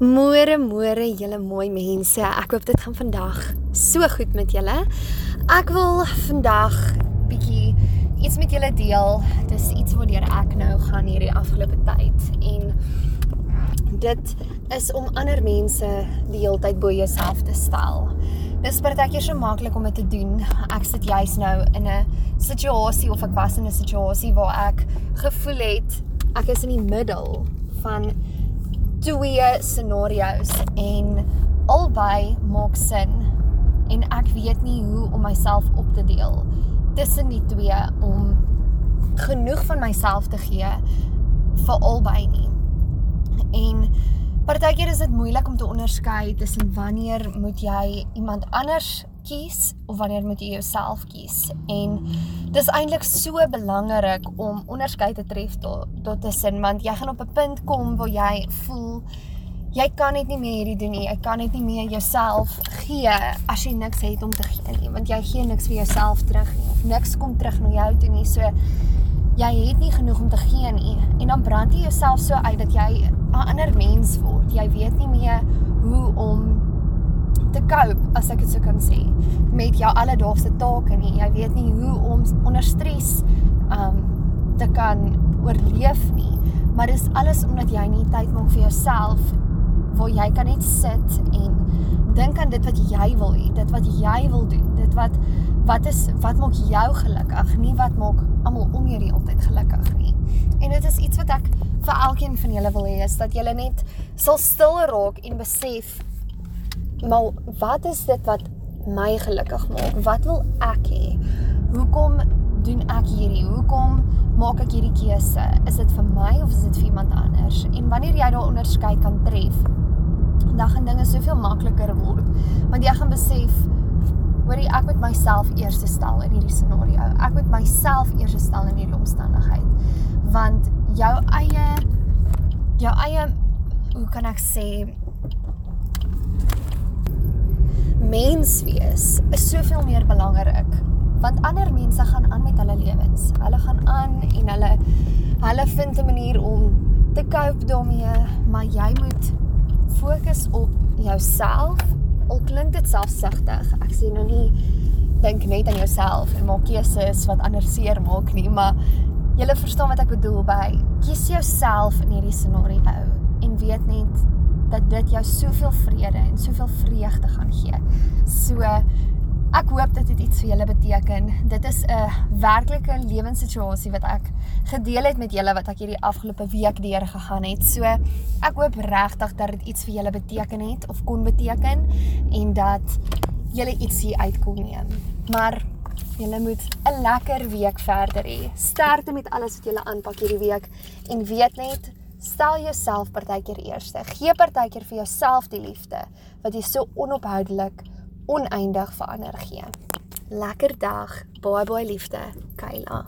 Môre, môre julle mooi mense. Ek hoop dit gaan vandag so goed met julle. Ek wil vandag bietjie iets met julle deel. Dis iets waardeur ek nou gaan hierdie afgelope tyd en dit is om ander mense die hele tyd bo jouself te stel. Dis partykeer so maklik om dit te doen. Ek sit juis nou in 'n situasie of ek was in 'n situasie waar ek gevoel het ek is in die middel van twee scenario's en albei maak sin en ek weet nie hoe om myself op te deel tussen die twee om genoeg van myself te gee vir albei nie. En partykeer is dit moeilik om te onderskei tussen wanneer moet jy iemand anders kies of wanneer moet jy jouself kies? En dis eintlik so belangrik om onderskeid te tref tot tot tussen want jy gaan op 'n punt kom waar jy voel jy kan net nie meer hierdie doen nie. Jy kan net nie meer jouself gee as jy niks het om te gee nie, want jy gee niks vir jouself terug nie of niks kom terug na jou toe nie. So jy het nie genoeg om te gee nie en dan brand jy jouself so uit dat jy 'n ander mens word. Jy weet nie meer hoe cope as ek dit sou kan sê met jou alledaagse take nie. Jy weet nie hoe om onder stres um te kan oorleef nie. Maar dis alles omdat jy nie tyd maak vir jouself waar jy kan net sit en dink aan dit wat jy wil hê, dit wat jy wil doen, dit wat wat is wat maak jou gelukkig, nie wat maak almal om jou die altyd gelukkig nie. En dit is iets wat ek vir elkeen van julle wil hê is dat julle net sal stil raak en besef maar wat is dit wat my gelukkig maak? Wat wil ek hê? Hoekom doen ek hierdie? Hoekom maak ek hierdie keuse? Is dit vir my of is dit vir iemand anders? En wanneer jy daai onderskeid kan tref, dan gaan dinge soveel makliker word. Want jy gaan besef hoorie ek moet myself eers stel in hierdie scenario. Ek moet myself eers stel in hierdie omstandigheid. Want jou eie jou eie hoe kan ek sê mens wees is soveel meer belangrik want ander mense gaan aan met hulle lewens. Hulle gaan aan en hulle hulle vind 'n manier om te cope daarmee, maar jy moet fokus op jouself. Al klink dit selfsugtig. Ek sê nou nie dink net aan jouself en maak keuses wat ander seer maak nie, maar jy verstaan wat ek bedoel by kies jouself in hierdie scenario en weet net dat dit jou soveel vrede en soveel vreugde gaan gee. So ek hoop dit het iets vir julle beteken. Dit is 'n werklike lewenssituasie wat ek gedeel het met julle wat ek hierdie afgelope week deur gegaan het. So ek hoop regtig dat dit iets vir julle beteken het of kon beteken en dat julle iets hier uit kon neem. Maar julle moet 'n lekker week verder hê. Sterkte met alles wat julle aanpak hierdie week en weet net Stel jouself partykeer eerste. Gee partykeer vir jouself die liefde wat jy so onophoudelik oneindig verander gee. Lekker dag. Baie baie liefde. Kayla.